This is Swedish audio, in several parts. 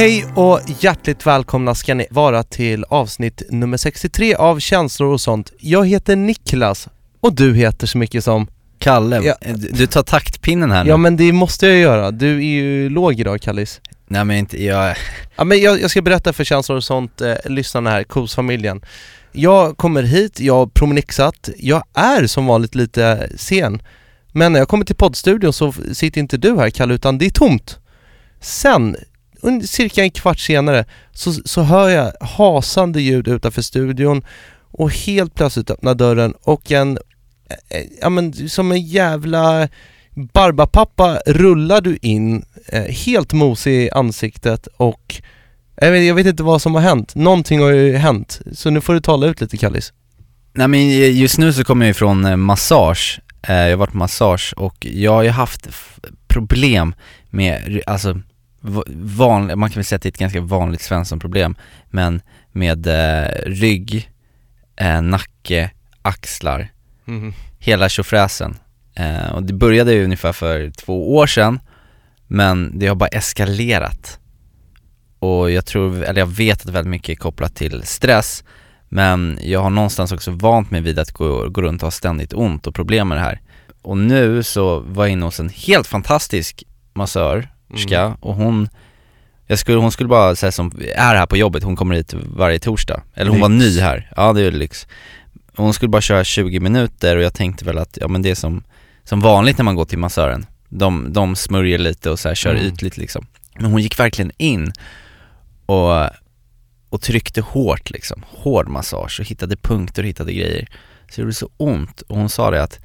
Hej och hjärtligt välkomna ska ni vara till avsnitt nummer 63 av Känslor och sånt. Jag heter Niklas och du heter så mycket som... Kalle, Ja. du, du tar taktpinnen här nu. Ja men det måste jag göra, du är ju låg idag Kallis. Nej men inte, jag, Ja men jag, jag ska berätta för Känslor och sånt, eh, lyssnarna här, Kos-familjen. Jag kommer hit, jag har promenixat, jag är som vanligt lite sen. Men när jag kommer till poddstudion så sitter inte du här Kalle, utan det är tomt. Sen, cirka en kvart senare, så, så hör jag hasande ljud utanför studion och helt plötsligt öppnar dörren och en, eh, ja men som en jävla barbapappa rullar du in, eh, helt mosig i ansiktet och jag vet, jag vet inte vad som har hänt, någonting har ju hänt, så nu får du tala ut lite Kallis. nej men eh, just nu så kommer jag ifrån massage, jag har varit på massage och jag har ju haft problem med, alltså va- vanlig, man kan väl säga att det är ett ganska vanligt Svensson-problem, men med eh, rygg, eh, nacke, axlar, hela tjofräsen. Eh, och det började ju ungefär för två år sedan, men det har bara eskalerat. Och jag tror, eller jag vet att väldigt mycket är kopplat till stress, men jag har någonstans också vant mig vid att gå, gå runt och ha ständigt ont och problem med det här. Och nu så var jag inne hos en helt fantastisk massörska Mm. och hon jag skulle, hon skulle bara säga som är här på jobbet, hon kommer hit varje torsdag. Eller hon var Lyx. ny här, ja det är lyx. Hon skulle bara köra 20 minuter och jag tänkte väl att, ja men det är som, som vanligt när man går till massören. De, de smörjer lite och så här kör Mm. ytligt liksom. Men hon gick verkligen in och, och tryckte hårt liksom, hård massage och hittade punkter och hittade grejer. Så det gjorde så ont och hon sa det att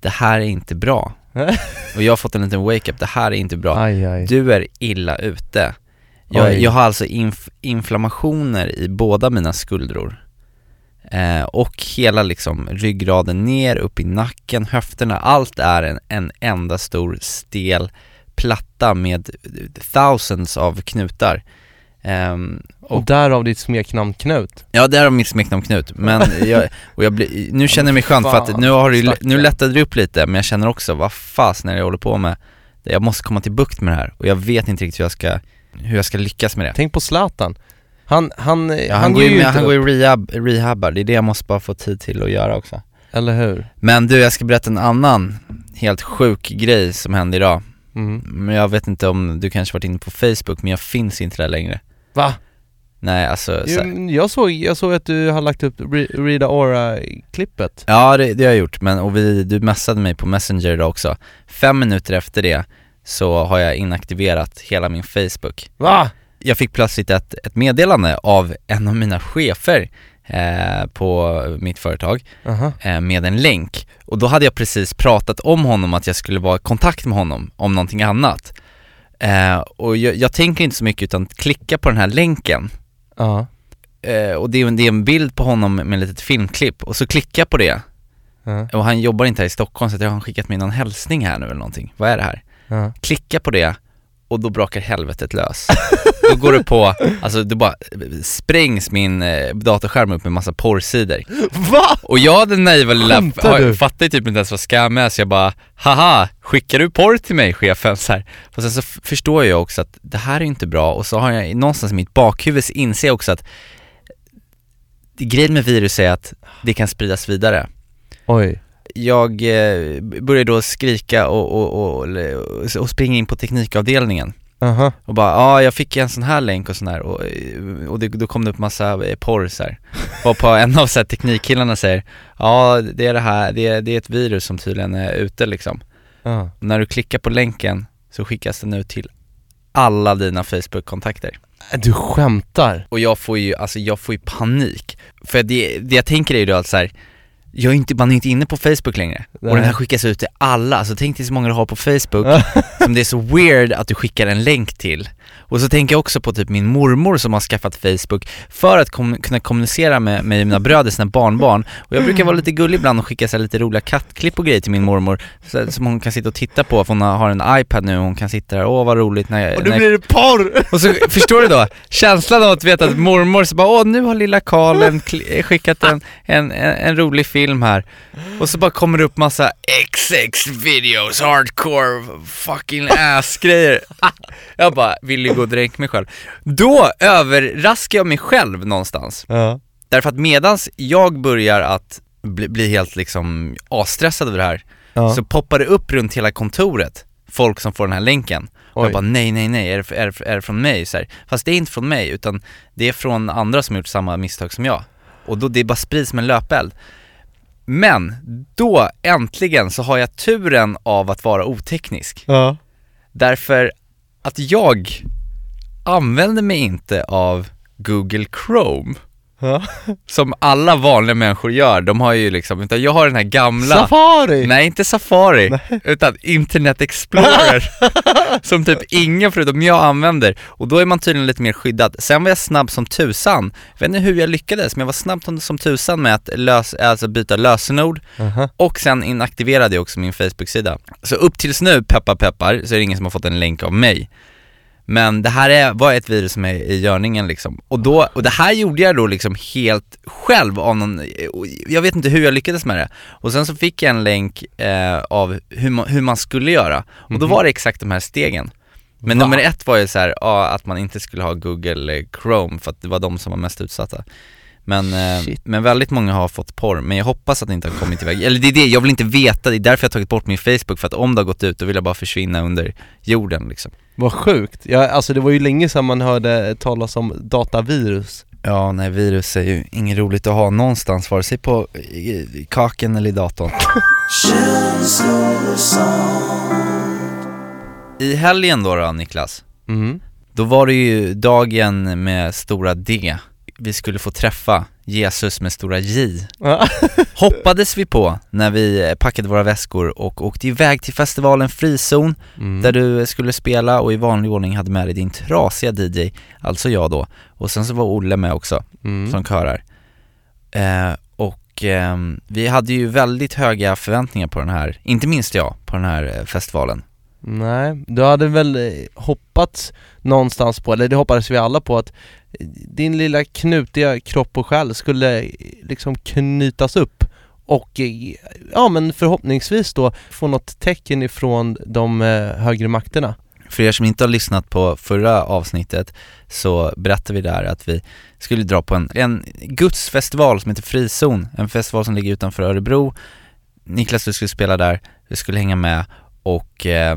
det här är inte bra. Och jag har fått en liten wake-up, det här är inte bra. Aj, aj. Du är illa ute. Jag, jag har alltså inf- inflammationer i båda mina skuldror. Eh, och hela liksom ryggraden ner, upp i nacken, höfterna, allt är en, en enda stor stel platta med thousands av knutar. Ehm, Och därav ditt smeknamn Knut. Ja, är mitt smeknamn Knut, men jag, och jag blir, nu känner jag mig skönt för att nu har ju- nu lättade det upp lite, men jag känner också, vad fasen är det jag håller på med? Jag måste komma till bukt med det här, och jag vet inte riktigt hur jag ska, hur jag ska lyckas med det Tänk på Zlatan. Han, han, ja, han, går ju, med, han går ju rehab, rehabbar, det är det jag måste bara få tid till att göra också Eller hur? Men du, jag ska berätta en annan helt sjuk grej som hände idag Mm. Men jag vet inte om du kanske varit inne på Facebook, men jag finns inte där längre Va? Nej alltså, så, Jo, Jag såg, jag såg att du har lagt upp Rida Ora-klippet. Ja det, det har jag gjort, men och vi, du messade mig på Messenger idag också Fem minuter efter det så har jag inaktiverat hela min Facebook Va? Jag fick plötsligt ett, ett meddelande av en av mina chefer eh, på mitt företag Aha. eh, med en länk Och då hade jag precis pratat om honom, att jag skulle vara i kontakt med honom om någonting annat eh, Och jag, jag tänker inte så mycket utan klicka på den här länken Ja. eh, Och det är, en- det är en bild på honom med ett litet filmklipp, och så klickar jag på det Ja. och han jobbar inte här i Stockholm så jag har skickat mig någon hälsning här nu eller någonting. Vad är det här? Ja. Klicka på det och då brakar helvetet lös. då går det på, alltså då bara sprängs min eh, datorskärm upp med massa porrsidor. Va? Och jag den naiva lilla, Skämtar du? fattar ju typ inte ens vad scam är så jag bara Haha, skickar du porr till mig chefen? Så här. Och sen så f- förstår jag också att det här är inte bra och så har jag någonstans i mitt bakhuvud så inser jag också att Grejen med virus är att det kan spridas vidare Oj. Jag eh, började då skrika och, och, och, och springa in på teknikavdelningen Aha. och bara ja, ah, jag fick en sån här länk och sån här och, och det, då kom det upp massa eh, porr så här. Och på en av så här, teknikkillarna säger ja, det är det här, det är, det är ett virus som tydligen är ute liksom Ja. och När du klickar på länken så skickas den ut till alla dina Facebook-kontakter Du skämtar? Och jag får ju, alltså jag får ju panik För det, det jag tänker är ju då att så här, jag är inte, man är inte inne på Facebook längre. Nej. Och den här skickas ut till alla, så tänk dig så många du har på Facebook som det är så weird att du skickar en länk till. Och så tänker jag också på typ min mormor som har skaffat Facebook för att kom, kunna kommunicera med, med mina bröder, sina barnbarn. Och jag brukar vara lite gullig ibland och skicka så lite roliga kattklipp och grejer till min mormor så, som hon kan sitta och titta på, för hon har en iPad nu och hon kan sitta där, åh vad roligt när jag, Och jag blir det porr! och så, förstår du då? Känslan av att veta att mormor så bara, åh nu har lilla Karl en, kli- skickat en, en, en, en rolig film här. Och så bara kommer det upp massa XX videos, hardcore, fucking ass grejer. Jag bara, vill ju gå och dränka mig själv. Då överraskar jag mig själv någonstans. Ja. Därför att medans jag börjar att bli, bli helt liksom asstressad över det här, Ja. så poppar det upp runt hela kontoret folk som får den här länken. Och Oj. jag bara nej, nej, nej, är det, är det, är det från mig? Så här. Fast det är inte från mig, utan det är från andra som har gjort samma misstag som jag. Och då, det bara sprids som en löpeld. Men, då äntligen så har jag turen av att vara oteknisk. Ja. Därför att jag använder mig inte av Google Chrome. Som alla vanliga människor gör, de har ju liksom, utan jag har den här gamla Safari! Nej inte Safari, utan Internet Explorer. Som typ ingen förutom jag använder. Och då är man tydligen lite mer skyddad. Sen var jag snabb som tusan. Jag vet inte hur jag lyckades, men jag var snabb som- tusan med att lös, alltså byta lösenord. Aha. Och sen inaktiverade jag också min Facebook-sida. Så upp tills nu, peppar peppar, så är det ingen som har fått en länk av mig men det här är, var ett virus som är i görningen liksom. Och, då, och det här gjorde jag då liksom helt själv av någon, jag vet inte hur jag lyckades med det. Och sen så fick jag en länk eh, av hur man, hur man skulle göra. Och då var det exakt de här stegen. Men Va? nummer ett var ju så här, ja, att man inte skulle ha Google Chrome för att det var de som var mest utsatta. Men, eh, Shit. men väldigt många har fått porr, men jag hoppas att det inte har kommit iväg. Eller det är det, jag vill inte veta, det är därför jag har tagit bort min Facebook, för att om det har gått ut då vill jag bara försvinna under jorden liksom. Vad sjukt. Ja, alltså det var ju länge sedan man hörde talas om datavirus. Ja, nej virus är ju inget roligt att ha någonstans, vare sig på i, i kaken eller i datorn. I helgen då, då Niklas, Mm. då var det ju dagen med stora D. Vi skulle få träffa Jesus med stora J. Hoppades vi på när vi packade våra väskor och åkte iväg till festivalen Frizon Mm. där du skulle spela och i vanlig ordning hade med dig din trasiga DJ, alltså jag då. Och sen så var Olle med också Mm. som körar. Eh, och ehm, vi hade ju väldigt höga förväntningar på den här, inte minst jag, på den här eh, festivalen. Nej, du hade väl eh, hoppats någonstans på, eller det hoppades vi alla på att eh, din lilla knutiga kropp och själ skulle eh, liksom knytas upp och ja men förhoppningsvis då få något tecken ifrån de högre makterna. För er som inte har lyssnat på förra avsnittet så berättade vi där att vi skulle dra på en, en gudsfestival som heter Frizon, en festival som ligger utanför Örebro. Niklas du skulle spela där, du skulle hänga med och eh,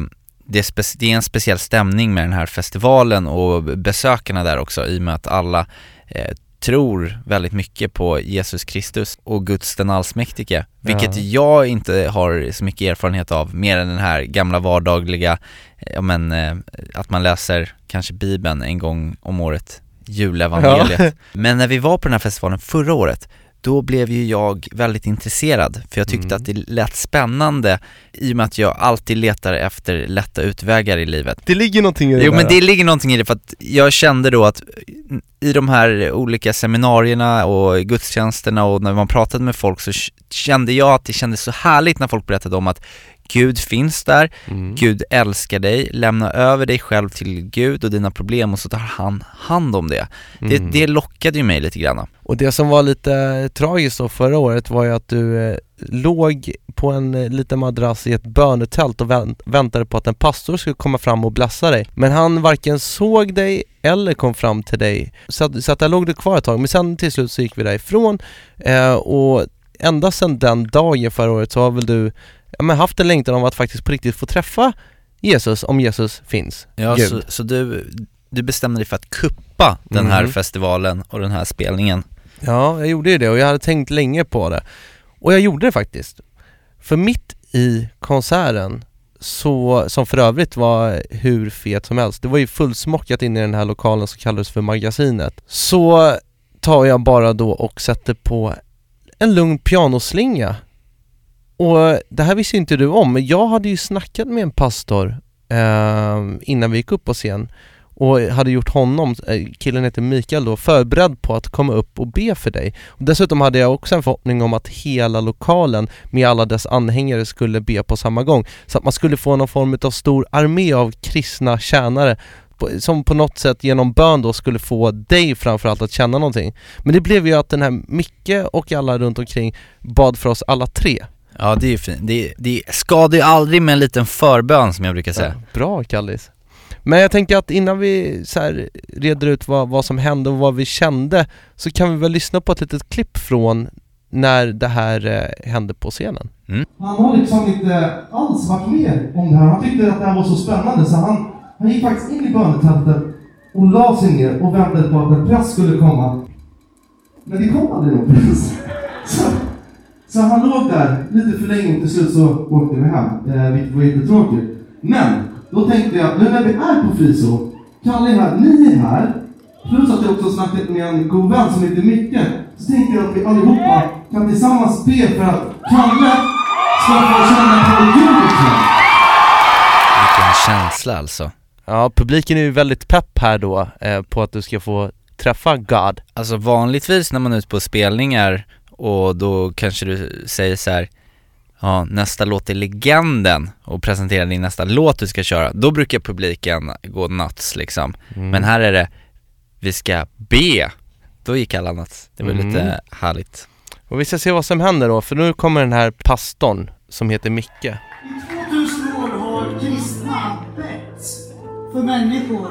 det, är spec- det är en speciell stämning med den här festivalen och besökarna där också i och med att alla eh, tror väldigt mycket på Jesus Kristus och Guds den allsmäktige, vilket Ja. jag inte har så mycket erfarenhet av, mer än den här gamla vardagliga, eh, ja men eh, att man läser kanske bibeln en gång om året, julevangeliet. Men när vi var på den här festivalen förra året, då blev ju jag väldigt intresserad, för jag tyckte Mm. att det lät spännande i och med att jag alltid letar efter lätta utvägar i livet. Det ligger någonting i det Jo där. men det ligger någonting i det för att jag kände då att i de här olika seminarierna och gudstjänsterna och när man pratade med folk så kände jag att det kändes så härligt när folk berättade om att Gud finns där, Mm. Gud älskar dig, lämna över dig själv till Gud och dina problem och så tar han hand om det. Det, Mm. det lockade ju mig lite grann. Och det som var lite tragiskt då förra året var ju att du eh, låg på en eh, liten madrass i ett bönetält och vänt, väntade på att en pastor skulle komma fram och blessa dig. Men han varken såg dig eller kom fram till dig. Så att, så att där låg du kvar ett tag. Men sen till slut så gick vi därifrån eh, och ända sedan den dagen förra året så har väl du ja, men haft en längtan om att faktiskt på riktigt få träffa Jesus, om Jesus finns. Ja, Gud. så, så du, du bestämde dig för att kuppa den här Mhm. festivalen och den här spelningen. Ja, jag gjorde ju det och jag hade tänkt länge på det. Och jag gjorde det faktiskt. För mitt i konserten, så, som för övrigt var hur fet som helst, det var ju fullsmockat inne i den här lokalen som kallades för Magasinet, så tar jag bara då och sätter på en lugn pianoslinga. Och det här visste inte du om, men jag hade ju snackat med en pastor eh, innan vi gick upp på scen och hade gjort honom, eh, killen heter Mikael då, förberedd på att komma upp och be för dig. Och dessutom hade jag också en förhoppning om att hela lokalen med alla dess anhängare skulle be på samma gång. Så att man skulle få någon form av stor armé av kristna tjänare som på något sätt genom bön då skulle få dig framförallt att känna någonting. Men det blev ju att den här Micke och alla runt omkring bad för oss alla tre. Ja det är ju fint, det, det skadar ju aldrig med en liten förbön som jag brukar säga. Ja, bra Kallis. Men jag tänker att innan vi så här reder ut vad, vad som hände och vad vi kände så kan vi väl lyssna på ett litet klipp från när det här eh, hände på scenen. Han har liksom inte alls varit med om det här. Han tyckte att det här var så spännande så han, han gick faktiskt in i bönetältet och la sig ner och väntade på att en präst skulle komma. Men det kom aldrig någon präst. Så, så han låg där lite för länge och till slut så åkte vi hem, eh, vilket var jättetråkigt. Men då tänkte jag, nu när vi är på Friso, Kalle är här, ni är här, plus att jag också snackat med en god vän som heter Micke, så tänkte jag att vi allihopa kan tillsammans be för att Kalle ska få känna på ikväll. Vilken känsla alltså. Ja, publiken är ju väldigt pepp här då eh, på att du ska få träffa God. Alltså vanligtvis när man är ute på spelningar och då kanske du säger så här. Ja, nästa låt är Legenden och presenterar din nästa låt du ska köra. Då brukar publiken gå nuts liksom. Men här är det, vi ska be. Då gick alla nuts. Det var Mm. lite härligt. Och vi ska se vad som händer då, för nu kommer den här pastorn som heter Micke. I 2000 år har kristna bett för människor.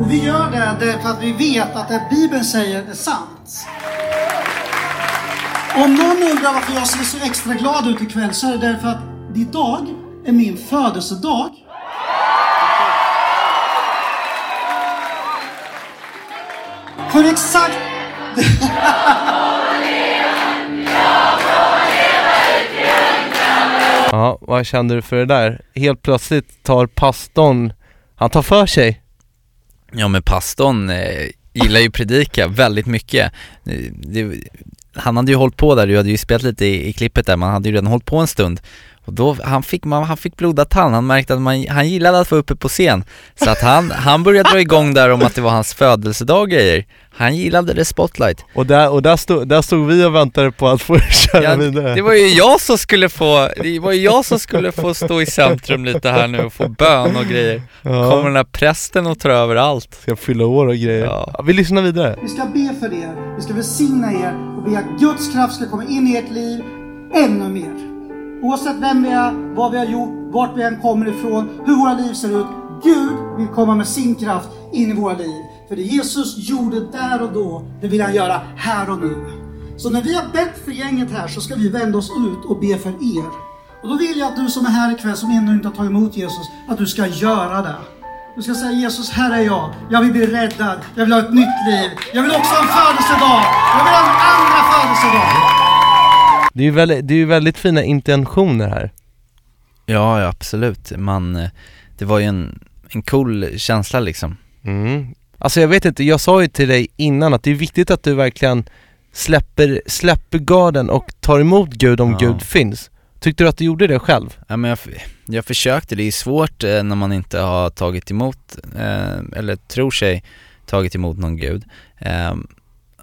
Och vi gör det därför att vi vet att det Bibeln säger är sant. Om någon undrar varför jag ser så extra glad ut ikväll så är det därför att idag är min födelsedag. För exakt Ja, vad kände du för det där? Helt plötsligt tar pastorn, han tar för sig. Ja men pastorn eh, gillar ju predika väldigt mycket. Det, han hade ju hållit på där, du hade ju spelat lite i, i klippet där, man hade ju redan hållit på en stund. Och då, han fick, man, han fick blodad tand, han märkte att man, han gillade att vara uppe på scen. Så att han, han började dra igång där om att det var hans födelsedag grejer. Han gillade det spotlight. Och där, och där, stod, där stod vi och väntade på att få köra Ja, vidare. det var ju jag som skulle få, det var ju jag som skulle få stå i centrum lite här nu och få bön och grejer. Ja. Kommer den här prästen och tar över allt. Ska fylla år och grejer. Ja. Ja, vi lyssnar vidare. Vi ska be för er, vi ska välsigna er och be att Guds kraft ska komma in i ert liv ännu mer. Oavsett vem vi är, vad vi har gjort, vart vi än kommer ifrån, hur våra liv ser ut. Gud vill komma med sin kraft in i våra liv. För det Jesus gjorde där och då, det vill han göra här och nu. Så när vi har bett för gänget här så ska vi vända oss ut och be för er. Och då vill jag att du som är här ikväll, som ännu inte har tagit emot Jesus, att du ska göra det. Du ska säga Jesus, här är jag. Jag vill bli räddad. Jag vill ha ett nytt liv. Jag vill också ha en födelsedag. Jag vill ha en andra födelsedag. Det är ju väldigt, det är ju väldigt fina intentioner här. Ja, ja absolut. Man, det var ju en, en cool känsla liksom. Mm. Alltså jag vet inte, jag sa ju till dig innan att det är viktigt att du verkligen släpper, släpper garden och tar emot Gud om Ja. Gud finns. Tyckte du att du gjorde det själv? Ja, men jag, jag försökte, det är svårt eh, när man inte har tagit emot, eh, eller tror sig tagit emot någon gud. Eh,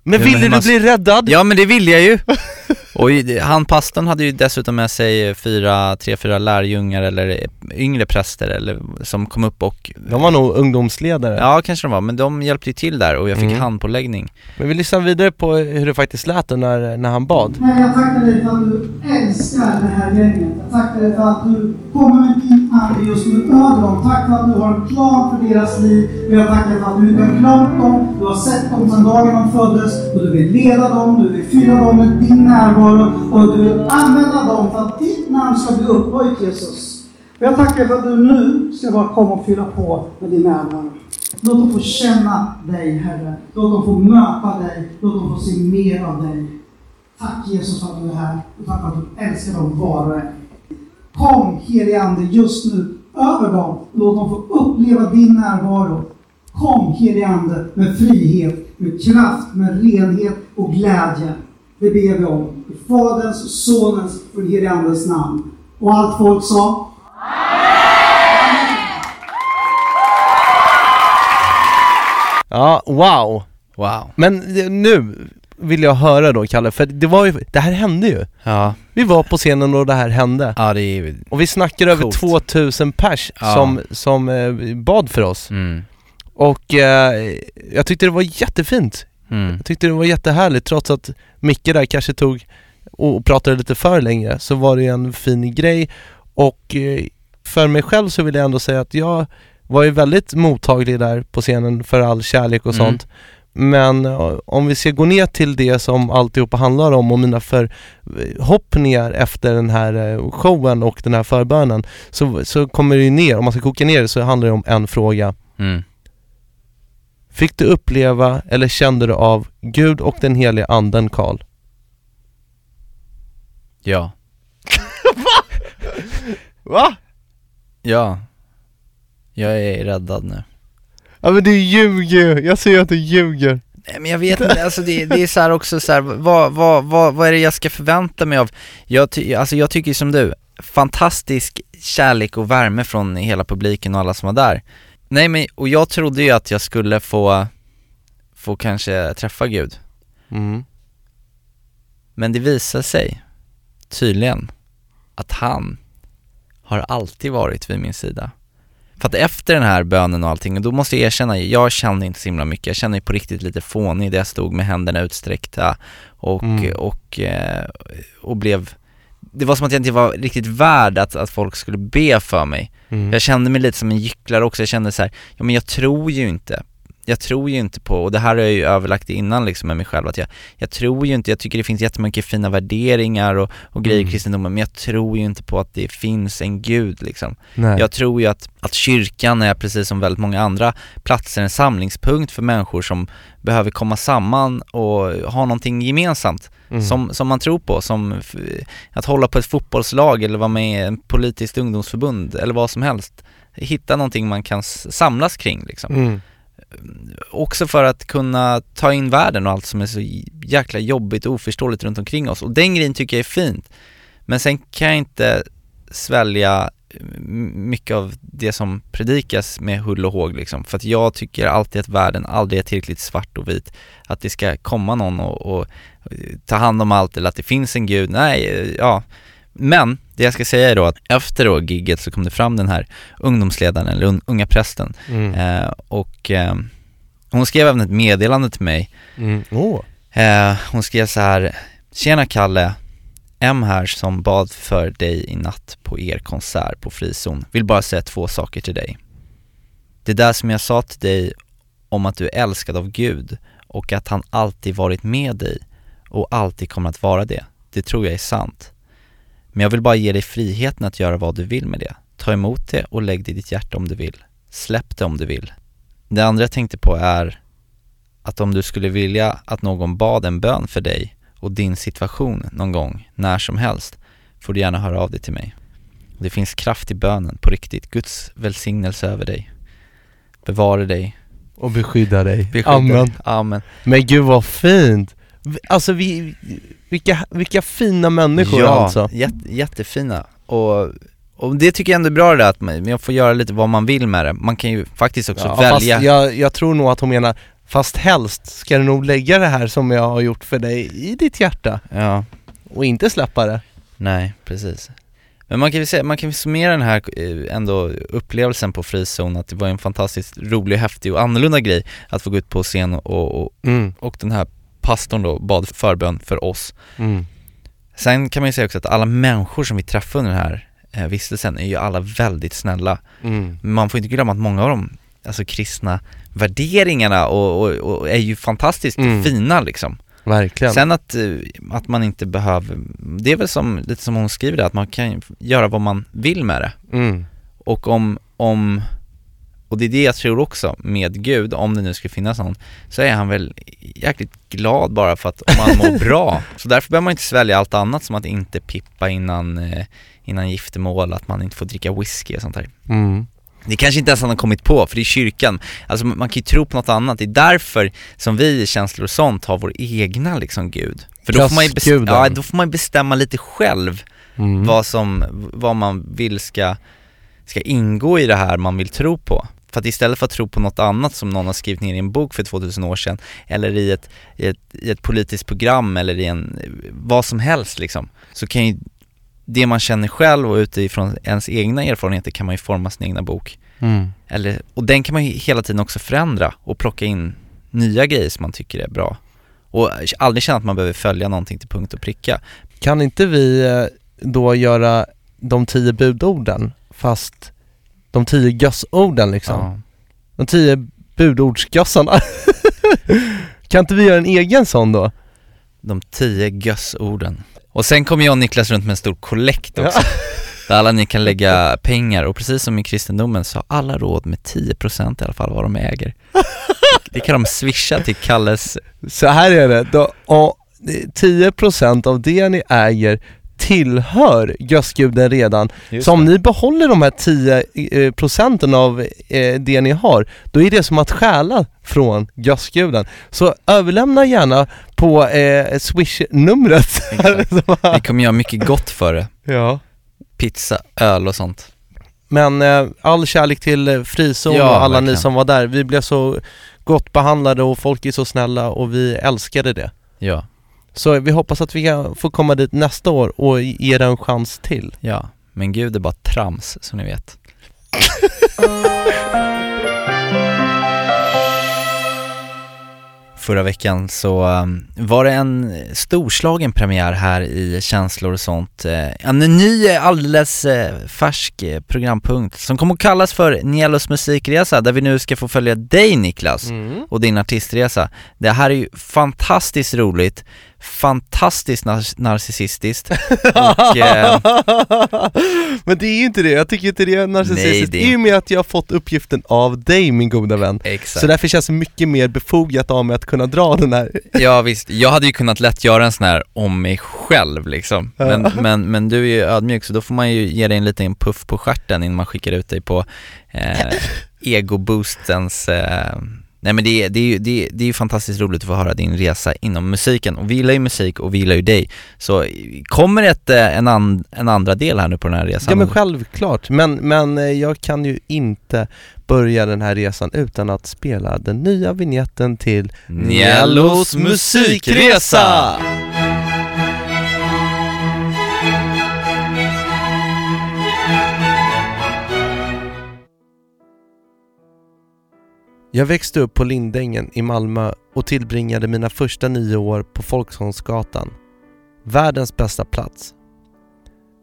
Men ville du man- bli räddad? ja men det vill jag ju! Och han pastorn hade ju dessutom med sig fyra, tre, fyra lärjungar eller yngre präster eller som kom upp och De var nog ungdomsledare. Ja kanske de var, men de hjälpte ju till där och jag fick Mm. handpåläggning. Men vi lyssnar vidare på hur det faktiskt lät då när, när han bad. Herre, jag tackar dig för att du älskar det här gänget. Jag tackar dig för att du kommer med din ande just nu över dem. Tack för att du har en plan för deras liv. Och jag tackar för att du inte har glömt dem. Du har sett dem sedan dagen de föddes. Och du vill leda dem, du vill fylla dem med din närvaro. Och du vill använda dem för att ditt namn ska bli upphöjt Jesus. Och jag tackar för att du nu ska bara komma och fylla på med din närvaro. Låt dem få känna dig, Herre. Låt dem få möta dig. Låt dem få se mer av dig. Tack Jesus för att du är här och tack för att du älskar dem var och en. Kom helige Ande just nu över dem. Låt dem få uppleva din närvaro. Kom helige Ande med frihet, med kraft, med renhet och glädje. Det ber vi om. I Faderns, Sonens och den helige Andes namn. Och allt folk sa? Ja, wow! Wow. Men nu vill jag höra då Kalle, för det var ju, det här hände ju. Ja, Vi var på scenen och det här hände. ja det är Och vi snackar över Coolt. 2000 pers Ja. som, som eh, bad för oss. mm, Och eh, jag tyckte det var jättefint. mm, Jag tyckte det var jättehärligt trots att Micke där kanske tog och pratade lite för länge så var det en fin grej och eh, för mig själv så vill jag ändå säga att jag var ju väldigt mottaglig där på scenen för all kärlek och Mm. sånt men eh, om vi ska gå ner till det som alltihopa handlar om och mina förhoppningar efter den här eh, showen och den här förbönen så, så kommer det ju ner, om man ska koka ner det så handlar det om en fråga mm. Fick du uppleva eller kände du av Gud och den heliga anden Karl? Ja. Va? Ja. Jag är räddad nu. Ja men du ljuger jag ser att du ljuger Nej men jag vet inte, alltså det, det är så här också så här, vad, vad, vad, vad är det jag ska förvänta mig av? Jag, ty, alltså jag tycker som du, fantastisk kärlek och värme från hela publiken och alla som var där. Nej men, och jag trodde ju att jag skulle få, få kanske träffa Gud. mm. Men det visar sig tydligen att han har alltid varit vid min sida. För att efter den här bönen och allting, och då måste jag erkänna, jag kände inte så himla mycket. Jag kände mig på riktigt lite fånig där jag stod med händerna utsträckta och, Mm. och, eh, och blev det var som att jag inte var riktigt värd att, att folk skulle be för mig. Mm. Jag kände mig lite som en gycklare också, jag kände så här, ja men jag tror ju inte jag tror ju inte på, och det här har jag ju överlagt innan liksom med mig själv, att jag, jag tror ju inte, jag tycker det finns jättemycket fina värderingar och, och grejer i Mm. kristendomen, men jag tror ju inte på att det finns en gud liksom. Nej. Jag tror ju att, att kyrkan är precis som väldigt många andra platser en samlingspunkt för människor som behöver komma samman och ha någonting gemensamt Mm. som, som man tror på, som att hålla på ett fotbollslag eller vara med i en politiskt ungdomsförbund eller vad som helst. Hitta någonting man kan samlas kring liksom. mm. Också för att kunna ta in världen och allt som är så jäkla jobbigt och oförståeligt runt omkring oss. Och den grejen tycker jag är fint. Men sen kan jag inte svälja mycket av det som predikas med hull och håg liksom. För att jag tycker alltid att världen aldrig är tillräckligt svart och vit. Att det ska komma någon och, och ta hand om allt eller att det finns en gud. Nej, ja. Men det jag ska säga är då att efter då gigget så kom det fram den här ungdomsledaren eller un- unga prästen Mm. Eh, och eh, hon skrev även ett meddelande till mig. Mm. Åh. Eh, hon skrev så här Tjena Kalle, M här som bad för dig i natt på er konsert på Frizon. Vill bara säga två saker till dig. Det där som jag sa till dig om att du är älskad av Gud och att han alltid varit med dig och alltid kommer att vara det. Det tror jag är sant. Men jag vill bara ge dig friheten att göra vad du vill med det. Ta emot det och lägg det i ditt hjärta om du vill. Släpp det om du vill. Det andra jag tänkte på är att om du skulle vilja att någon bad en bön för dig och din situation någon gång, när som helst, får du gärna höra av dig till mig. Det finns kraft i bönen, på riktigt. Guds välsignelse över dig. Bevara dig. Och beskydda dig. Beskydda Amen. dig. Amen. Men gud vad fint! Alltså vi, vilka, vilka fina människor ja, alltså. jätte, jättefina. Och, och det tycker jag ändå är bra det där att man, jag får göra lite vad man vill med det. Man kan ju faktiskt också Ja, välja. Fast jag, jag tror nog att hon menar, fast helst ska du nog lägga det här som jag har gjort för dig i ditt hjärta Ja, och inte släppa det. nej precis. Men man kan väl säga, man kan väl summera den här eh, ändå upplevelsen på Frizon att det var en fantastiskt rolig, häftig och annorlunda grej att få gå ut på scen och, och, Mm. och den här pastorn då bad förbön för oss. Mm. Sen kan man ju säga också att alla människor som vi träffade under den här eh, vistelsen är ju alla väldigt snälla. Mm. Man får inte glömma att många av de alltså kristna värderingarna och, och, och är ju fantastiskt Mm. fina liksom. Verkligen. Sen att, eh, att man inte behöver, det är väl som, lite som hon skriver det, att man kan göra vad man vill med det. mm. Och om, om, och det är det jag tror också med Gud, om det nu skulle finnas någon, så är han väl jäkligt glad bara för att om man mår bra. Så därför behöver man inte svälja allt annat som att inte pippa innan, eh, innan giftermål, att man inte får dricka whisky och sånt där. Mm. Det kanske inte ens han har kommit på, för det är kyrkan. Alltså man kan ju tro på något annat. Det är därför som vi i Känslor och sånt har vår egna liksom gud. För då får, man ju bestämma, ja, då får man bestämma lite själv Mm. vad som, vad man vill ska, ska ingå i det här man vill tro på. För att istället för att tro på något annat som någon har skrivit ner i en bok för 2000 år sedan, eller i ett, i ett, i ett politiskt program eller i en, vad som helst liksom, så kan ju det man känner själv och utifrån ens egna erfarenheter kan man ju forma sin egna bok. Mm. Eller, och den kan man ju hela tiden också förändra och plocka in nya grejer som man tycker är bra. Och aldrig känna att man behöver följa någonting till punkt och pricka. Kan inte vi eh, då göra de tio budorden fast de tio gössorden liksom? Ja. De tio budordsgössarna. kan inte vi göra en egen sån då? De tio gössorden. Och sen kommer jag och Niklas runt med en stor kollekt också. Där alla ni kan lägga pengar och precis som i kristendomen så har alla råd med 10% i alla fall vad de äger. Det kan de swisha till Kalles, Så här är det, då, och 10% av det ni äger tillhör gössguden redan. Just så om ni behåller de här 10 eh, procenten av eh, det ni har, då är det som att stjäla från gössguden. Så överlämna gärna på eh, swish-numret. vi kommer göra mycket gott för det. ja. Pizza, öl och sånt. Men eh, all kärlek till eh, Frizon Ja, och alla ni verkligen. som var där. Vi blev så gott behandlade och folk är så snälla och vi älskade det. Ja, Så vi hoppas att vi kan få komma dit nästa år och ge er en chans till. ja. Men gud är bara trams som ni vet. Förra veckan så um, var det en storslagen premiär här i Känslor och sånt. Eh, En ny, alldeles eh, färsk eh, programpunkt som kommer att kallas för Nielos musikresa där vi nu ska få följa dig Niklas och din artistresa. Det här är ju fantastiskt roligt, fantastiskt nar- narcissistiskt och eh, Men det är ju inte det, jag tycker inte det är narcissistiskt. Nej, det- i och med att jag har fått uppgiften av dig min goda vän. exakt. Så därför känns det mycket mer befogat av mig att kunna dra den här. Ja visst, jag hade ju kunnat lätt göra en sån här om mig själv liksom. Men, men, men du är ju ödmjuk så då får man ju ge dig en liten puff på stjärten innan man skickar ut dig på eh, egoboostens eh, Nej men det är, det, är det, är, det är fantastiskt roligt att få höra din resa inom musiken och vi gillar ju musik och vi gillar ju dig Så kommer ett, eh, en, an, en andra del här nu på den här resan? Ja men självklart, men, men eh, jag kan ju inte börja den här resan utan att spela den nya vignetten till Niellos musikresa! Jag växte upp på Lindängen i Malmö och tillbringade mina första nio år på Folksångsgatan. Världens bästa plats.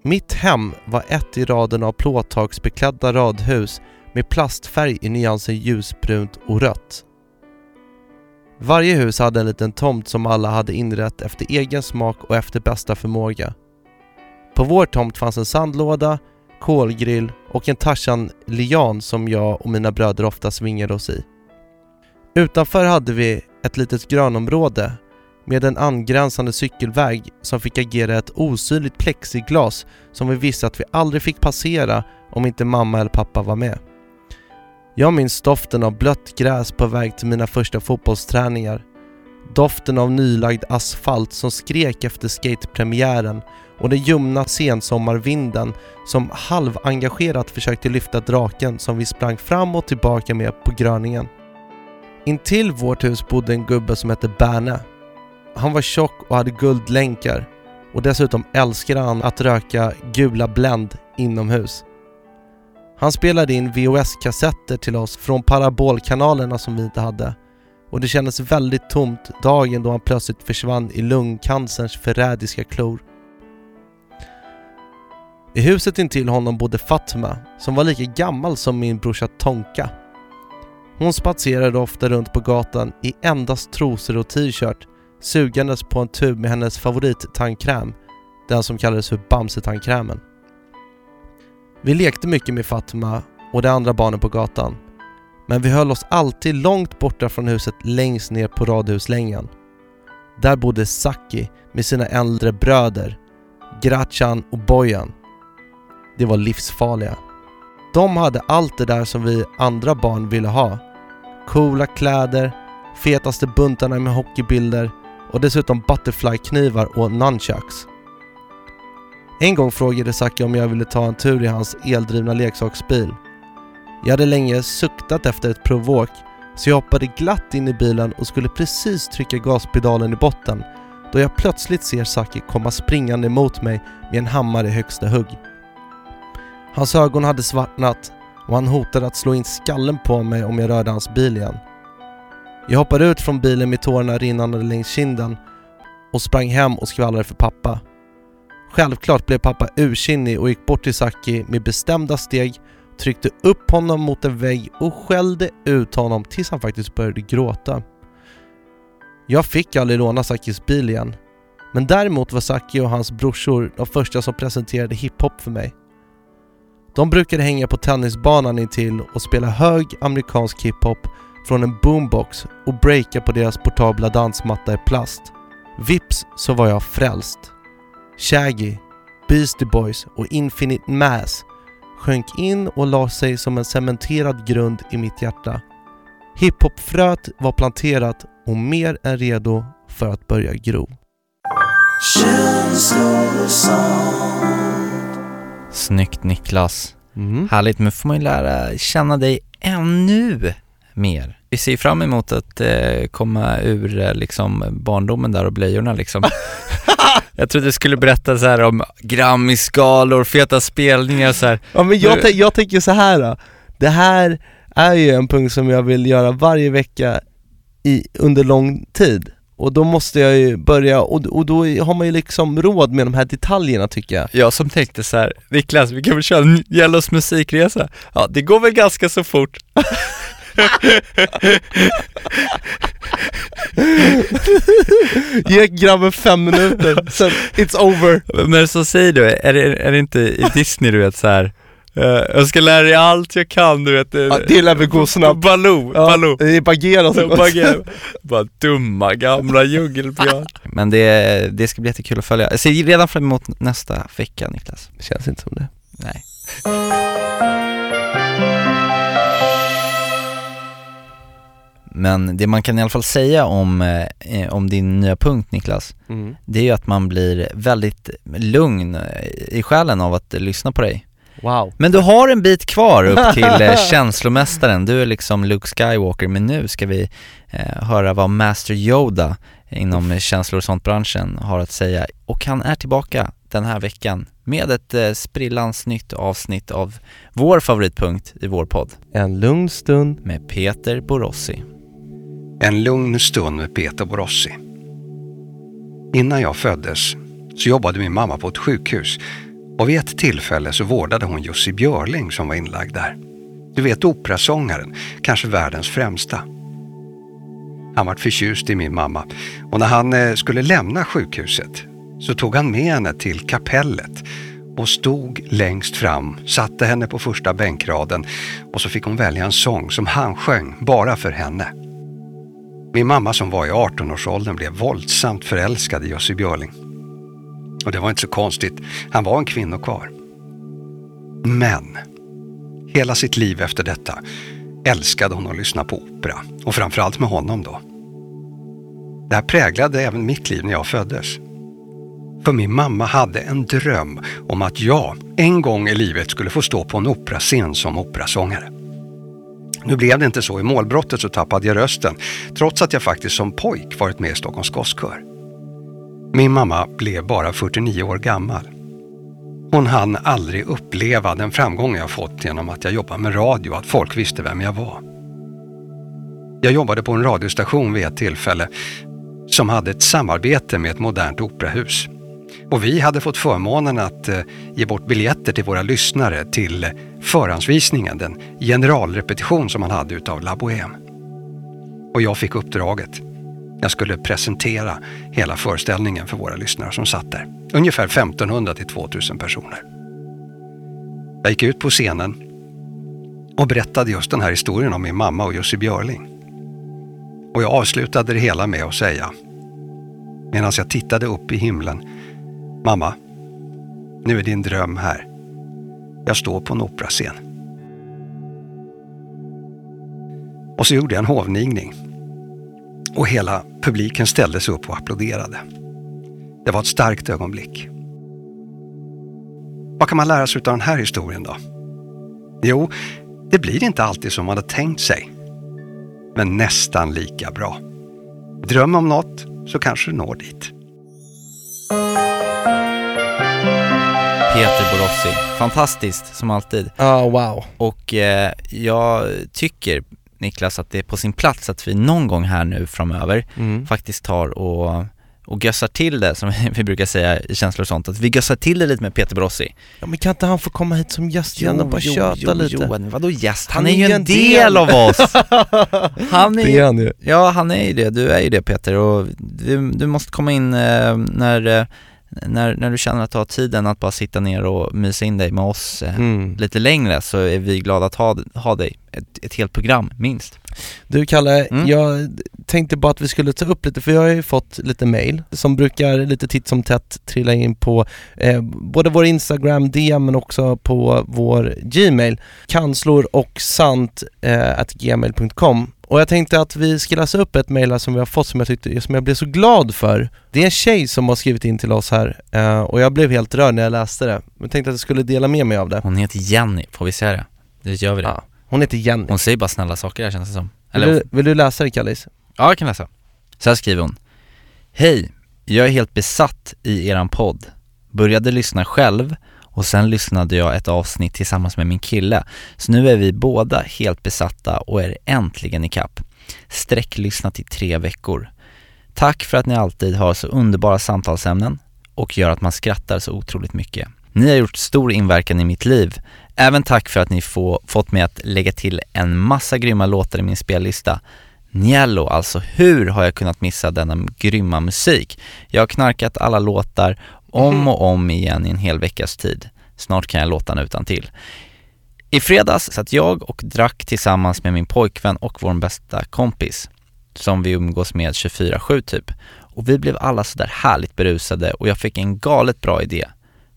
Mitt hem var ett i raden av plåttaksbeklädda radhus med plastfärg i nyansen ljusbrunt och rött. Varje hus hade en liten tomt som alla hade inrett efter egen smak och efter bästa förmåga. På vår tomt fanns en sandlåda, kolgrill och en Tarzan-lian som jag och mina bröder ofta svingade oss i. Utanför hade vi ett litet grönområde med en angränsande cykelväg som fick agera ett osynligt plexiglas som vi visste att vi aldrig fick passera om inte mamma eller pappa var med. Jag minns doften av blött gräs på väg till mina första fotbollsträningar. Doften av nylagd asfalt som skrek efter skatepremiären och den ljumna sensommarvinden som halvengagerat försökte lyfta draken som vi sprang fram och tillbaka med på gröningen. Intill vårt hus bodde en gubbe som hette Berne. Han var tjock och hade guldlänkar och dessutom älskade han att röka gula Blend inomhus. Han spelade in VHS-kassetter till oss från parabolkanalerna som vi inte hade och det kändes väldigt tomt dagen då han plötsligt försvann i lungcancerns förrädiska klor. I huset intill honom bodde Fatma som var lika gammal som min brorsa Tonka. Hon spatserade ofta runt på gatan i endast trosor och t-shirt sugandes på en tub med hennes favorittandkräm, den som kallades för Bamsetandkrämen. Vi lekte mycket med Fatma och de andra barnen på gatan, men vi höll oss alltid långt borta från huset längst ner på radhuslängan. Där bodde Saki med sina äldre bröder, Grachan och Bojan. De var livsfarliga. De hade allt det där som vi andra barn ville ha. Coola kläder, fetaste buntarna med hockeybilder och dessutom butterflyknivar och nunchucks. En gång frågade Saki om jag ville ta en tur i hans eldrivna leksaksbil. Jag hade länge suktat efter ett provåk så jag hoppade glatt in i bilen och skulle precis trycka gaspedalen i botten då jag plötsligt ser Saki komma springande mot mig med en hammare i högsta hugg. Hans ögon hade svartnat och han hotade att slå in skallen på mig om jag rörde hans bil igen. Jag hoppade ut från bilen med tårarna rinnande längs kinden och sprang hem och skvallrade för pappa. Självklart blev pappa ursinnig och gick bort till Saki med bestämda steg, tryckte upp honom mot en vägg och skällde ut honom tills han faktiskt började gråta. Jag fick aldrig låna Sakis bil igen, men däremot var Saki och hans brorsor de första som presenterade hiphop för mig. De brukade hänga på tennisbanan intill och spela hög amerikansk hiphop från en boombox och breaka på deras portabla dansmatta i plast. Vips så var jag frälst. Shaggy, Beastie Boys och Infinite Mass sjönk in och la sig som en cementerad grund i mitt hjärta. Hiphop-fröet var planterat och mer än redo för att börja gro. Snyggt Niklas. Mm. Härligt, men får man ju lära känna dig ännu mer. Vi ser fram emot att eh, komma ur eh, liksom barndomen där och blöjorna liksom. jag trodde du skulle berätta så här om Grammy-skalor, feta spelningar så här. Ja men jag, jag tänker så här. Då. Det här är ju en punkt som jag vill göra varje vecka i, under lång tid. Och då måste jag ju börja, och, och då har man ju liksom råd med de här detaljerna tycker jag. Jag som tänkte så här, Niklas vi kan väl köra en Jellos musikresa? Ja, det går väl ganska så fort. Ge grabben fem minuter, sen it's over. Men så säg du, är det, är det inte i Disney du vet så här. Eh, jag ska lära dig allt jag kan du vet. eh, Ja, det lär väl gå snabbt. Baloo, Ja, Baloo. det är Bagheera som Bagheera. Bara dumma gamla djungelbjörn. Men det, det ska bli jättekul att följa. Jag ser redan fram emot nästa vecka Niklas. Känns inte som det. Nej. Men det man kan i alla fall säga om, eh, om din nya punkt Niklas, Mm. det är ju att man blir väldigt lugn eh, i själen av att lyssna på dig. Wow. Men du har en bit kvar upp till eh, känslomästaren, du är liksom Luke Skywalker, men nu ska vi eh, höra vad Master Yoda inom känslor och sånt branschen har att säga. Och han är tillbaka den här veckan med ett eh, sprillans nytt avsnitt av vår favoritpunkt i vår podd En lugn stund. med Peter Borossi. En lugn stund med Peter Borossi. Innan jag föddes så jobbade min mamma på ett sjukhus och vid ett tillfälle så vårdade hon Jussi Björling som var inlagd där. Du vet operasångaren, kanske världens främsta. Han var förtjust i min mamma och när han eh, skulle lämna sjukhuset så tog han med henne till kapellet och stod längst fram, satte henne på första bänkraden och så fick hon välja en sång som han sjöng bara för henne. Min mamma som var i 18-årsåldern blev våldsamt förälskad i Jussi Björling. Och det var inte så konstigt, han var en kvinnokarl. Men hela sitt liv efter detta älskade hon att lyssna på opera och framförallt med honom då. Det här präglade även mitt liv när jag föddes. För min mamma hade en dröm om att jag en gång i livet skulle få stå på en operascen som operasångare. Nu blev det inte så. I målbrottet så tappade jag rösten, trots att jag faktiskt som pojk varit med i Stockholms Gosskör. Min mamma blev bara 49 år gammal. Hon hann aldrig uppleva den framgång jag fått genom att jag jobbade med radio, att folk visste vem jag var. Jag jobbade på en radiostation vid ett tillfälle som hade ett samarbete med ett modernt operahus. Och vi hade fått förmånen att eh, ge bort biljetter till våra lyssnare till förhandsvisningen, den generalrepetition som man hade utav La Bohème. Och jag fick uppdraget. Jag skulle presentera hela föreställningen för våra lyssnare som satt där. Ungefär 1500 till 2000 personer. Jag gick ut på scenen och berättade just den här historien om min mamma och Jussi Björling. Och jag avslutade det hela med att säga, medan jag tittade upp i himlen, Mamma, nu är din dröm här. Jag står på en operascen. Och så gjorde jag en hovnigning och hela publiken ställde sig upp och applåderade. Det var ett starkt ögonblick. Vad kan man lära sig av den här historien då? Jo, det blir inte alltid som man hade tänkt sig. Men nästan lika bra. Dröm om något så kanske du når dit. Peter Borossi, fantastiskt som alltid. Ja, wow. Och eh, jag tycker Niklas att det är på sin plats att vi någon gång här nu framöver Mm. faktiskt tar och, och gössar till det som vi brukar säga i känslor och sånt, att vi gössar till det lite med Peter Borossi. Ja men kan inte han få komma hit som gäst igen och bara köta lite? Jo, vadå gäst? Han, är ju en del, av oss! Han är, Det är han ju. Ja, han är ju det, du är ju det Peter och du, du måste komma in eh, när, eh, när, när du känner att du har tiden att bara sitta ner och mysa in dig med oss eh, Mm. lite längre så är vi glada att ha, ha dig, ett, ett helt program minst. Du Kalle, Mm. jag tänkte bara att vi skulle ta upp lite, för jag har ju fått lite mail som brukar lite titt som tätt trilla in på eh, både vår Instagram DM men också på vår Gmail, kanslor och sant eh, gmail.com och jag tänkte att vi ska läsa upp ett här som vi har fått som jag tyckte, som jag blev så glad för. Det är en tjej som har skrivit in till oss här eh, och jag blev helt rörd när jag läste det. Jag tänkte att jag skulle dela med mig av det. Hon heter Jenny, får vi säga det? Det gör vi det. Ja, hon heter Jenny. Hon säger bara snälla saker här känns det som. Vill Eller, du, vill du läsa det Kallis? ja jag kan läsa. Så här skriver hon. Hej, jag är helt besatt i eran podd. Började lyssna själv och sen lyssnade jag ett avsnitt tillsammans med min kille. Så nu är vi båda helt besatta och är äntligen i kapp. Sträcklyssnat i tre veckor. Tack för att ni alltid har så underbara samtalsämnen och gör att man skrattar så otroligt mycket. Ni har gjort stor inverkan i mitt liv. Även tack för att ni få, fått mig att lägga till en massa grymma låtar i min spellista. Njello, alltså hur har jag kunnat missa denna grymma musik? Jag har knarkat alla låtar om och om igen i en hel veckas tid. Snart kan jag låtarna utan till. I fredags satt jag och drack tillsammans med min pojkvän och vår bästa kompis som vi umgås med 24-7 typ. Och vi blev alla sådär härligt berusade och jag fick en galet bra idé.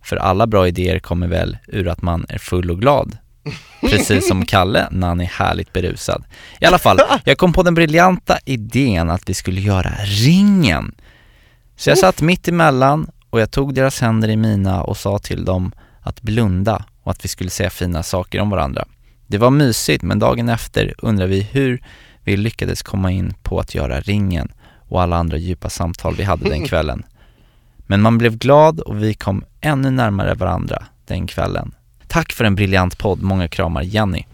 För alla bra idéer kommer väl ur att man är full och glad. Precis som Kalle när han är härligt berusad. I alla fall, jag kom på den briljanta idén att vi skulle göra ringen. Så jag satt mitt emellan och jag tog deras händer i mina och sa till dem att blunda och att vi skulle säga fina saker om varandra. Det var mysigt men dagen efter undrar vi hur vi lyckades komma in på att göra ringen och alla andra djupa samtal vi hade den kvällen. Men man blev glad och vi kom ännu närmare varandra den kvällen. Tack för en briljant podd, många kramar Jenny.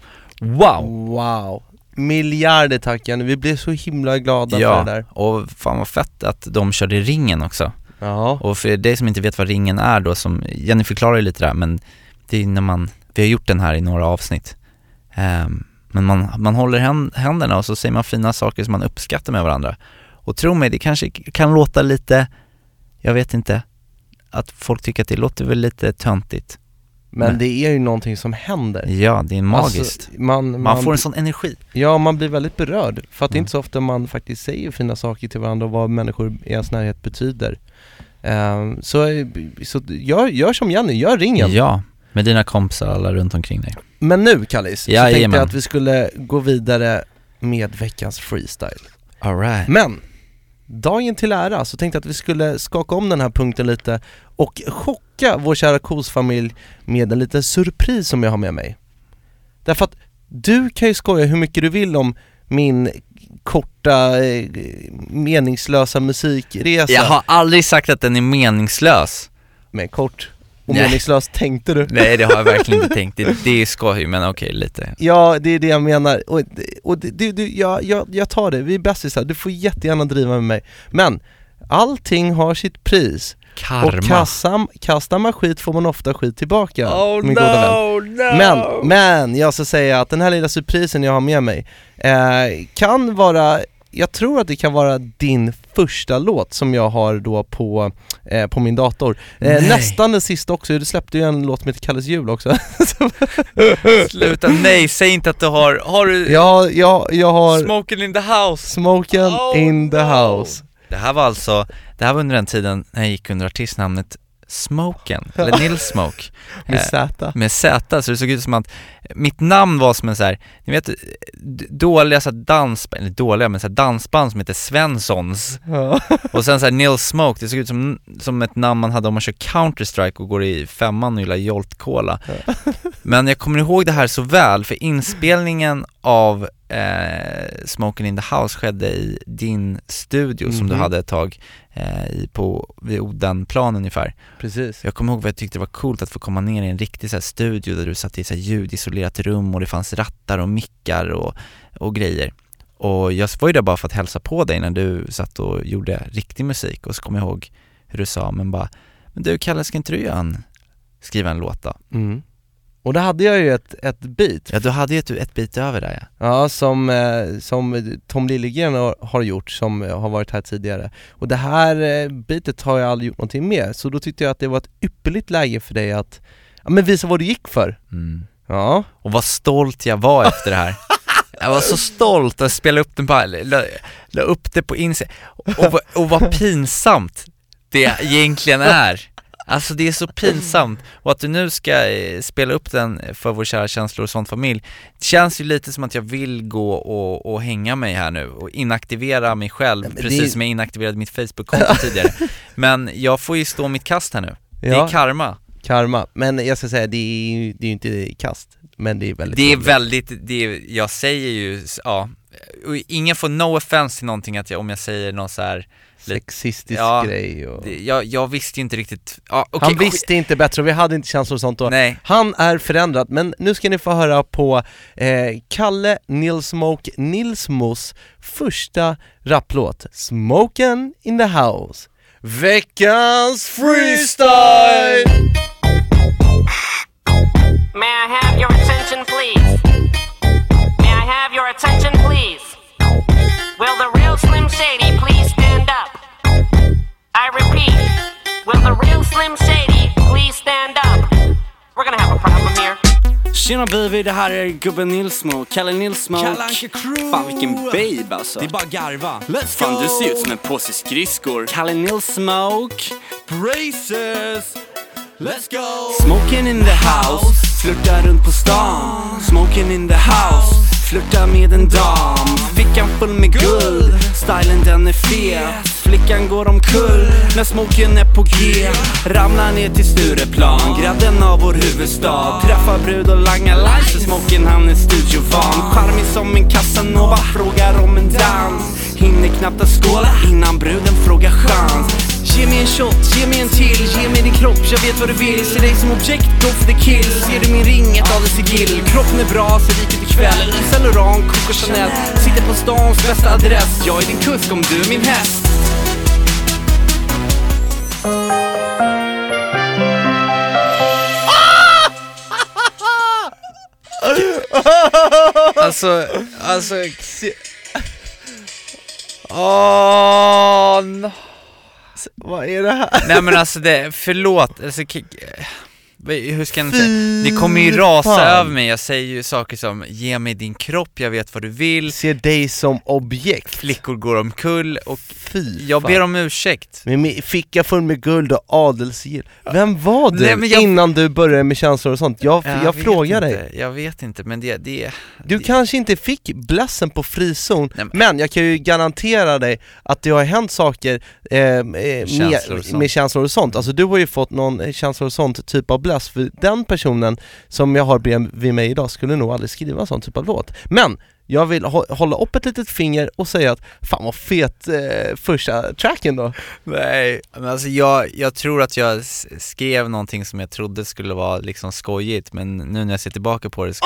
Wow! Wow! Miljarder tack Jenny, vi blev så himla glada för Ja, det där och fan vad fett att de körde ringen också. Ja, Och för dig som inte vet vad ringen är då, som Jenny förklarar ju lite där, men det är när man, vi har gjort den här i några avsnitt. Um, men man, man håller händerna och så säger man fina saker som man uppskattar med varandra. Och tro mig, det kanske kan låta lite, jag vet inte, att folk tycker att det låter väl lite töntigt men Men- det är ju någonting som händer Ja, det är magiskt. Alltså, man, man, man får en sån energi. Ja, man blir väldigt berörd för att det är Mm. inte så ofta man faktiskt säger fina saker till varandra och vad människor i ens närhet betyder Ehm, Så, så gör, gör som Jenny, gör ringen Ja, med dina kompisar alla runt omkring dig. Men nu Kallis, så tänkte Jajamän. jag att vi skulle gå vidare med veckans freestyle Alright. Men, dagen till ära så tänkte jag att vi skulle skaka om den här punkten lite och chocka vår kära kosfamilj med en liten surpris som jag har med mig. Därför att du kan ju skoja hur mycket du vill om min korta, eh, meningslösa musikresa. Jag har aldrig sagt att den är meningslös. Men kort och Nej. meningslös tänkte du? Nej det har jag verkligen inte tänkt, det, det är skoj men okej lite. Ja, det är det jag menar. Och, och du, du, jag, jag, jag tar det, vi är bästisar, du får jättegärna driva med mig. Men, allting har sitt pris. Karma. Och kassa, kastar man skit får man ofta skit tillbaka, Oh min no, goda vän. no! Men, men jag ska säga att den här lilla surprisen jag har med mig eh, kan vara, jag tror att det kan vara din första låt som jag har då på, eh, på min dator. Eh, nästan den sista också, du släppte ju en låt som heter Kalles jul också. Sluta, nej säg inte att du har, har du ja, ja, jag har Smoking in the house? Smoken Oh, in the no. house. Det här var alltså, det här var under den tiden när jag gick under artistnamnet Smoken, eller Nils Smoke Med Eh, Z. med Z, så det såg ut som att mitt namn var som en så här, ni vet dåliga så dansband, eller dåliga men så dansband som heter Svenssons Ja. och sen så här Nils Smoke, det såg ut som, som ett namn man hade om man kör Counter-Strike och går i femman och gillar Jolt Cola Men jag kommer ihåg det här så väl, för inspelningen av eh, Smoking in the House skedde i din studio som du Mhm. hade ett tag eh, på, vid Odenplan ungefär Precis. jag kommer ihåg vad jag tyckte det var coolt att få komma ner i en riktig så här studio där du satt i så här ljudisolerat rum och det fanns rattar och mickar och, och grejer. Och jag var ju där bara för att hälsa på dig när du satt och gjorde riktig musik och så kommer jag ihåg hur du sa, men bara, men du Kalle ska inte du göra en, skriva en låt då? Mm. Och då hade jag ju ett, ett beat Ja du hade ju ett, ett bit över där ja. Ja, som, eh, som Tom Liljegren har, har gjort, som eh, har varit här tidigare. Och det här eh, bitet har jag aldrig gjort någonting med, så då tyckte jag att det var ett ypperligt läge för dig att ja, men visa vad du gick för. Mm. Ja. Och vad stolt jag var efter det här. Jag var så stolt att spela upp den på, la, la upp det på Instagram, och, och vad pinsamt det egentligen är. Alltså det är så pinsamt, och att du nu ska eh, spela upp den för vår kära känslor och sånt familj Det känns ju lite som att jag vill gå och, och hänga mig här nu och inaktivera mig själv, men precis det- som jag inaktiverade mitt Facebook-konto tidigare. Men jag får ju stå mitt kast här nu, det Ja. är karma. Karma, men jag ska säga det är ju det inte kast, men det är väldigt Det är roligt. väldigt, det är, jag säger ju, ja, ingen får no offense till någonting att jag, om jag säger någon så här Sexistisk Ja, grej och... det, jag, jag visste ju inte riktigt, ja okej Han visste inte bättre och vi hade inte känslor och sånt då. Nej. Han är förändrad, men nu ska ni få höra på eh, Kalle Nilsmoke Nilsmos första rapplåt, Smoken in the House. Veckans freestyle! May I have your attention, please? May I have your attention, please? Will the real Slim Shady please stand up? I repeat, will the real Slim Shady please stand up? We're gonna have a problem here. Tjena baby, det här är gubben Nilsmo, Kalle Nilsmo. Fan vilken babe alltså Det är bara garva. Let's Fan go. du ser ut som en påse skridskor Kalle Nilsmoke Braces. Let's go. Smoking in the house, flörtar runt på stan Smoking in the house, flörtar med en dam. Fickan full med guld, stylen den är fet. Flickan går omkull när smoken är på G. Ramlar ner till Stureplan, grädden av vår huvudstad. Träffar brud och langar lines för smoken han är studiovan. Charmig som en casanova, frågar om en dans. Hinner knappt att skåla innan bruden frågar chans. Ge mig en shot, ge mig en till, ge mig din kropp, jag vet vad du vill. Ser dig som objekt, go for the kill. Ser du min ring, ett adelssigill Kroppen är bra, så riket ikväll. Yves Saint Laurent, Coco Chanel. Sitter på stans bästa adress. Jag är din kusk om du är min häst. Alltså, alltså Åh, no. Vad är det här? Nej men alltså det, förlåt, alltså, hur ska jag säga? Det kommer ju rasa fan. över mig, jag säger ju saker som Ge mig din kropp, jag vet vad du vill Ser dig som objekt. Flickor går omkull och Fy jag fan. ber om ursäkt Med ficka full med guld och adelssigill. Vem var du Nej, men jag- innan du började med känslor och sånt? Jag, jag, vet frågar inte, dig. Jag vet inte, men det, det Du kanske inte fick blessen på frizon, Nej, men jag kan ju garantera dig att det har hänt saker eh, eh, Känslor med, med känslor och sånt. Alltså du har ju fått någon eh, känslor och sånt typ av bless, för den personen som jag har bredvid mig idag skulle nog aldrig skriva en sån typ av låt. Men jag vill hå- hålla upp ett litet finger och säga att fan vad fet eh, första tracken då. Nej, men alltså jag, jag tror att jag skrev någonting som jag trodde skulle vara liksom skojigt men nu när jag ser tillbaka på det så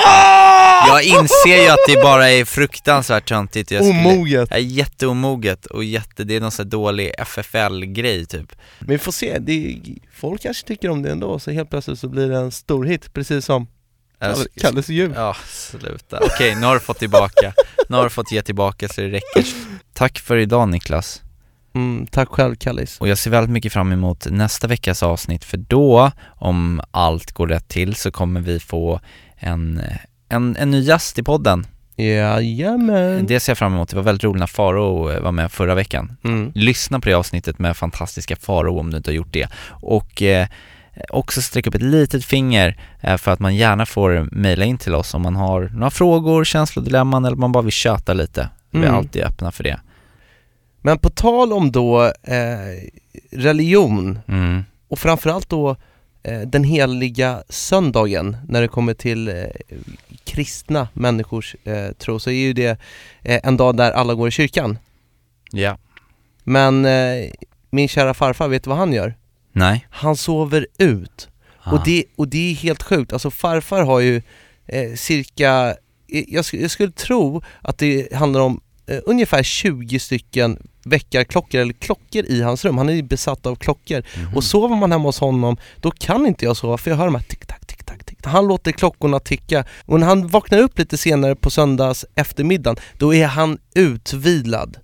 Jag inser ju att det bara är fruktansvärt töntigt jag skulle, Omoget. Ja, jätteomoget och jätte, det är någon sån här dålig FFL-grej typ Men vi får se, det är, folk kanske tycker om det ändå, så helt plötsligt så blir det en stor hit, precis som Kalles jul. Ja, sluta. Okej, nu har du fått tillbaka, nu har du fått ge tillbaka så det räcker Tack för idag Niklas Mm, tack själv Kallis. Och jag ser väldigt mycket fram emot nästa veckas avsnitt för då, om allt går rätt till, så kommer vi få en, en, en ny gäst i podden Jajamän. Det ser jag fram emot, det var väldigt roligt när Faro eh, var med förra veckan. Mm. Lyssna på det avsnittet med fantastiska Faro om du inte har gjort det. Och eh, också sträcka upp ett litet finger eh, för att man gärna får mejla in till oss om man har några frågor, känslodilemman eller man bara vill köta lite. Vi är Mm. alltid öppna för det. Men på tal om då eh, religion Mm. och framförallt då eh, den heliga söndagen när det kommer till eh, kristna människors eh, tro så är ju det eh, en dag där alla går i kyrkan. Ja. Men eh, min kära farfar, vet du vad han gör? Nej. Han sover ut. Ah. Och, det, och det är helt sjukt, alltså farfar har ju eh, cirka, eh, jag, jag skulle tro att det handlar om eh, ungefär 20 stycken väckarklockor eller klockor i hans rum. Han är ju besatt av klockor. Mhm. Och sover man hemma hos honom, då kan inte jag sova för jag hör de här tick-tack, tick-tack, tick Han låter klockorna ticka. Och när han vaknar upp lite senare på söndags eftermiddagen, då är han utvilad.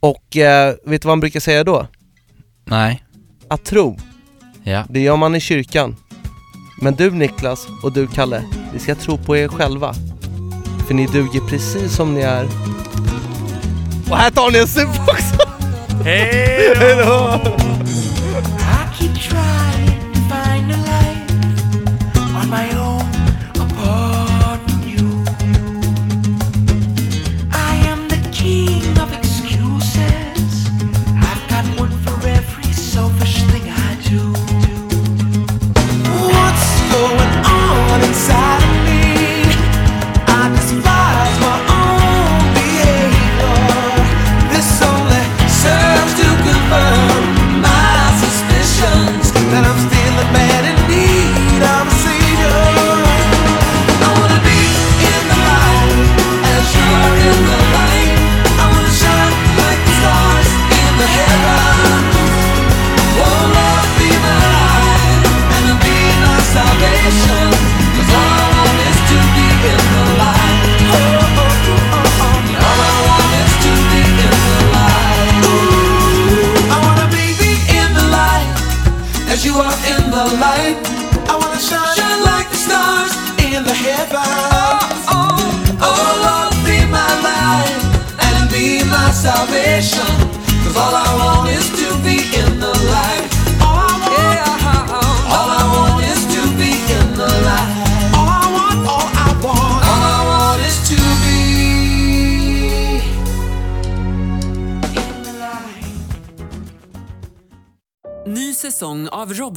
Och eh, vet du vad han brukar säga då? Nej. Att tro, Ja. det gör man i kyrkan. Men du Niklas och du Kalle, ni ska tro på er själva. För ni duger precis som ni är. Och här tar ni en sup också! Hej då!